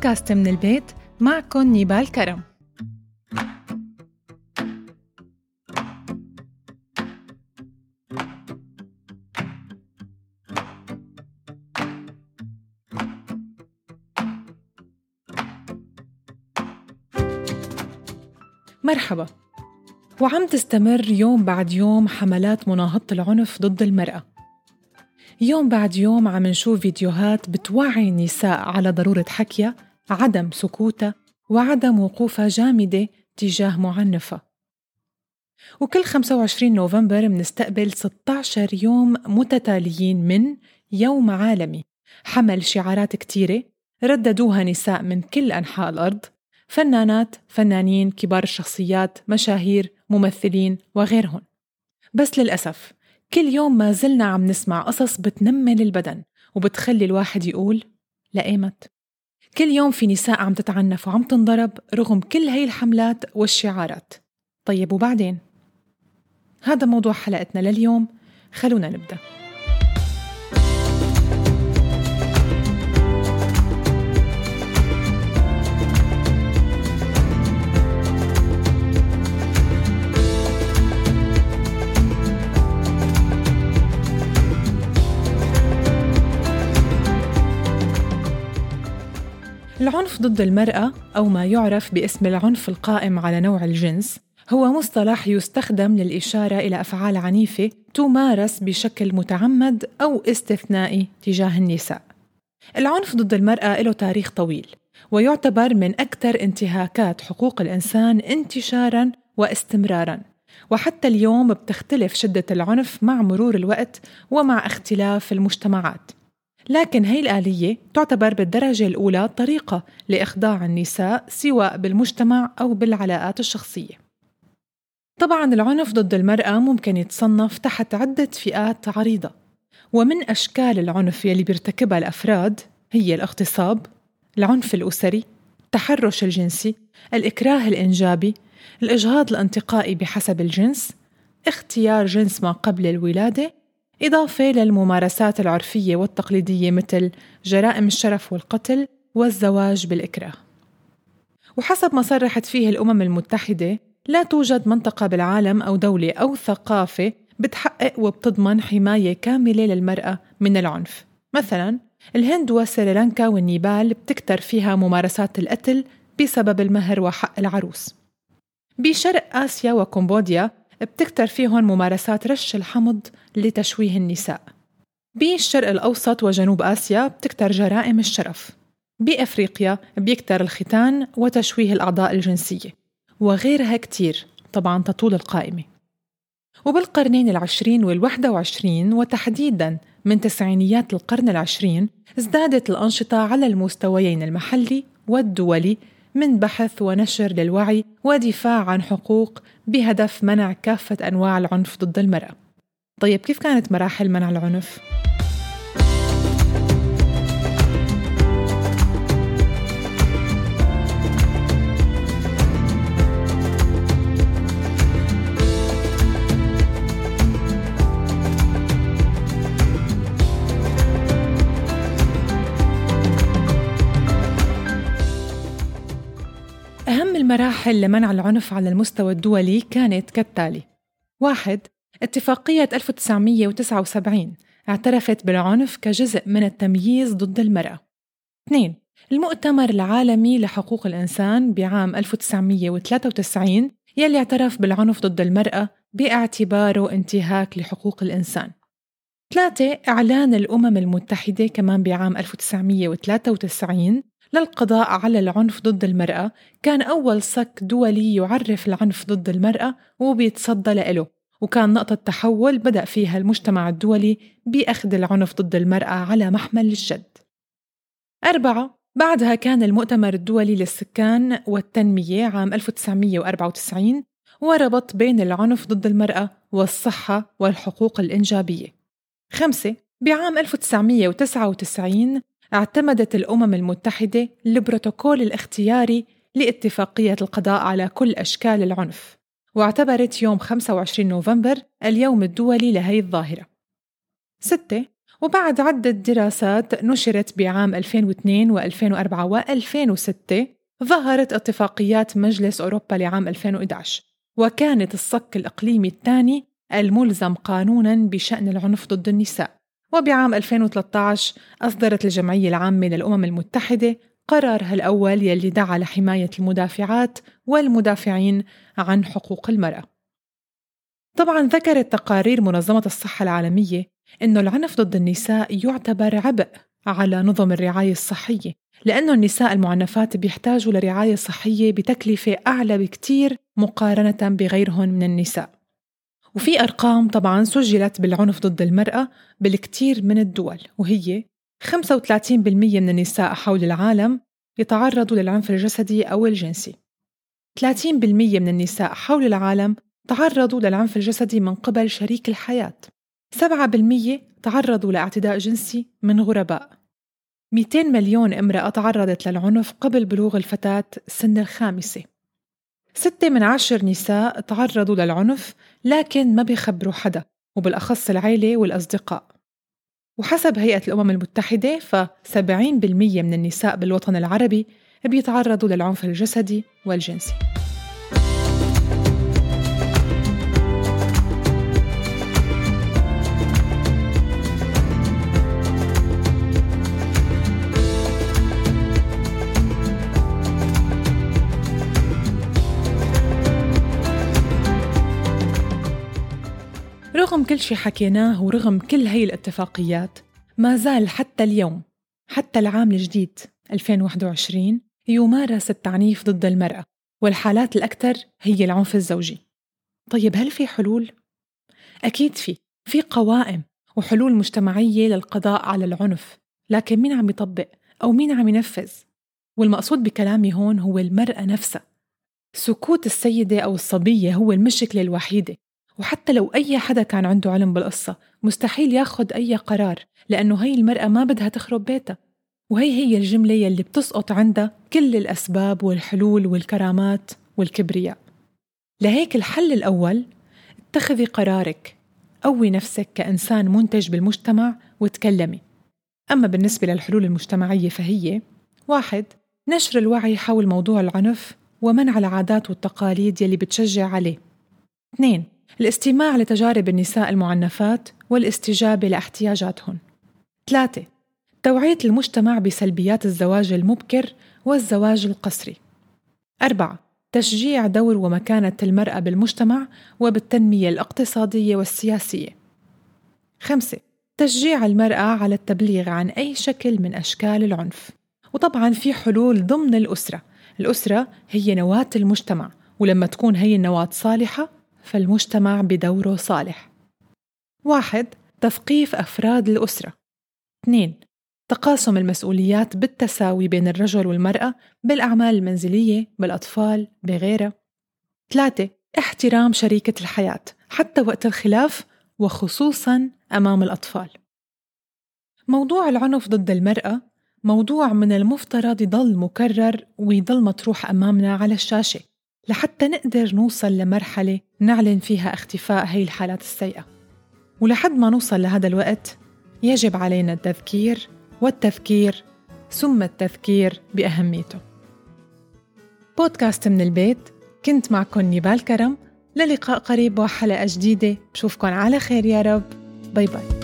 بودكاست من البيت معكم نيبال كرم. مرحبا. وعم تستمر يوم بعد يوم حملات مناهضة العنف ضد المرأة. يوم بعد يوم عم نشوف فيديوهات بتوعي النساء على ضرورة حكيها عدم سكوتها وعدم وقوفها جامدة تجاه معنفة. وكل 25 نوفمبر منستقبل 16 يوم متتاليين من يوم عالمي. حمل شعارات كتيرة رددوها نساء من كل أنحاء الأرض فنانات، فنانين، كبار الشخصيات، مشاهير، ممثلين وغيرهم. بس للأسف كل يوم ما زلنا عم نسمع قصص بتنمل البدن وبتخلي الواحد يقول لقيمت كل يوم في نساء عم تتعنف وعم تنضرب رغم كل هي الحملات والشعارات طيب وبعدين؟ هذا موضوع حلقتنا لليوم خلونا نبدأ العنف ضد المرأة أو ما يعرف باسم العنف القائم على نوع الجنس هو مصطلح يستخدم للإشارة إلى أفعال عنيفة تمارس بشكل متعمد أو استثنائي تجاه النساء. العنف ضد المرأة له تاريخ طويل ويعتبر من أكثر انتهاكات حقوق الإنسان انتشاراً واستمراراً وحتى اليوم بتختلف شدة العنف مع مرور الوقت ومع اختلاف المجتمعات لكن هي الآلية تعتبر بالدرجة الأولى طريقة لإخضاع النساء سواء بالمجتمع أو بالعلاقات الشخصية. طبعا العنف ضد المرأة ممكن يتصنف تحت عدة فئات عريضة ومن أشكال العنف يلي بيرتكبها الأفراد هي الاغتصاب، العنف الأسري، التحرش الجنسي، الإكراه الإنجابي، الإجهاض الانتقائي بحسب الجنس، اختيار جنس ما قبل الولادة إضافة للممارسات العرفية والتقليدية مثل جرائم الشرف والقتل والزواج بالإكراه. وحسب ما صرحت فيه الأمم المتحدة لا توجد منطقة بالعالم أو دولة أو ثقافة بتحقق وبتضمن حماية كاملة للمرأة من العنف مثلا الهند وسريلانكا والنيبال بتكتر فيها ممارسات القتل بسبب المهر وحق العروس بشرق آسيا وكمبوديا بتكتر فيهم ممارسات رش الحمض لتشويه النساء. بالشرق الأوسط وجنوب آسيا بتكتر جرائم الشرف. بأفريقيا بيكتر الختان وتشويه الأعضاء الجنسية وغيرها كتير طبعا تطول القائمة. وبالقرنين العشرين والواحدة وعشرين وتحديدا من تسعينيات القرن العشرين ازدادت الأنشطة على المستويين المحلي والدولي من بحث ونشر للوعي ودفاع عن حقوق بهدف منع كافة أنواع العنف ضد المرأة. طيب كيف كانت مراحل منع العنف؟ المراحل لمنع العنف على المستوى الدولي كانت كالتالي واحد اتفاقية 1979 اعترفت بالعنف كجزء من التمييز ضد المرأة. اثنين المؤتمر العالمي لحقوق الإنسان بعام 1993 يلي اعترف بالعنف ضد المرأة باعتباره انتهاك لحقوق الإنسان. ثلاثة إعلان الأمم المتحدة كمان بعام 1993 للقضاء على العنف ضد المرأة. كان أول صك دولي يعرف العنف ضد المرأة وبيتصدى له وكان نقطة تحول بدأ فيها المجتمع الدولي بأخذ العنف ضد المرأة على محمل الجد. أربعة بعدها كان المؤتمر الدولي للسكان والتنمية عام 1994 وربط بين العنف ضد المرأة والصحة والحقوق الإنجابية. خمسة بعام 1999 اعتمدت الأمم المتحدة البروتوكول الاختياري لاتفاقية القضاء على كل أشكال العنف. واعتبرت يوم 25 نوفمبر اليوم الدولي لهي الظاهرة. ستة وبعد عدة دراسات نشرت بعام 2002 و2004 و2006 ظهرت اتفاقيات مجلس أوروبا لعام 2011 وكانت الصك الإقليمي الثاني الملزم قانونا بشأن العنف ضد النساء. وبعام 2013 أصدرت الجمعية العامة للأمم المتحدة قرارها الأول يلي دعا لحماية المدافعات والمدافعين عن حقوق المرأة. طبعا ذكرت تقارير منظمة الصحة العالمية أن العنف ضد النساء يعتبر عبء على نظم الرعاية الصحية لأنه النساء المعنفات بيحتاجوا لرعاية صحية بتكلفة أعلى بكتير مقارنة بغيرهم من النساء. وفي أرقام طبعا سجلت بالعنف ضد المرأة بالكثير من الدول وهي 35% من النساء حول العالم يتعرضوا للعنف الجسدي أو الجنسي. 30% من النساء حول العالم تعرضوا للعنف الجسدي من قبل شريك الحياة. 7% تعرضوا لاعتداء جنسي من غرباء. 200 مليون امرأة تعرضت للعنف قبل بلوغ الفتاة سن الخامسة. ستة من عشر نساء تعرضوا للعنف لكن ما بيخبروا حدا وبالأخص العيلة والأصدقاء. وحسب هيئة الأمم المتحدة ف70% من النساء بالوطن العربي بيتعرضوا للعنف الجسدي والجنسي. كل شي حكيناه ورغم كل هي الاتفاقيات ما زال حتى اليوم حتى العام الجديد 2021 يمارس التعنيف ضد المرأة والحالات الأكثر هي العنف الزوجي طيب هل في حلول؟ أكيد في في قوائم وحلول مجتمعية للقضاء على العنف لكن مين عم يطبق أو مين عم ينفذ؟ والمقصود بكلامي هون هو المرأة نفسها سكوت السيدة أو الصبية هو المشكلة الوحيدة وحتى لو أي حدا كان عنده علم بالقصة مستحيل ياخد أي قرار لأنه هي المرأة ما بدها تخرب بيتها. وهي هي الجملة يلي بتسقط عندها كل الأسباب والحلول والكرامات والكبرياء. لهيك الحل الأول اتخذي قرارك قوي نفسك كإنسان منتج بالمجتمع وتكلمي. أما بالنسبة للحلول المجتمعية فهي واحد نشر الوعي حول موضوع العنف ومنع العادات والتقاليد يلي بتشجع عليه. اثنين الاستماع لتجارب النساء المعنفات والاستجابة لاحتياجاتهن. ثلاثة توعية المجتمع بسلبيات الزواج المبكر والزواج القسري. أربعة تشجيع دور ومكانة المرأة بالمجتمع وبالتنمية الاقتصادية والسياسية. خمسة تشجيع المرأة على التبليغ عن أي شكل من أشكال العنف. وطبعا في حلول ضمن الأسرة. الأسرة هي نواة المجتمع ولما تكون هي النواة صالحة فالمجتمع بدوره صالح. واحد تثقيف أفراد الأسرة. اثنين تقاسم المسؤوليات بالتساوي بين الرجل والمرأة بالأعمال المنزلية بالأطفال بغيرها. ثلاثة احترام شريكة الحياة حتى وقت الخلاف وخصوصا أمام الأطفال. موضوع العنف ضد المرأة موضوع من المفترض يضل مكرر ويضل مطروح أمامنا على الشاشة. لحتى نقدر نوصل لمرحلة نعلن فيها اختفاء هي الحالات السيئة. ولحد ما نوصل لهذا الوقت يجب علينا التذكير والتفكير ثم التذكير بأهميته. بودكاست من البيت كنت معكم نيبال كرم. للقاء قريب وحلقة جديدة. بشوفكن على خير يا رب. bye bye.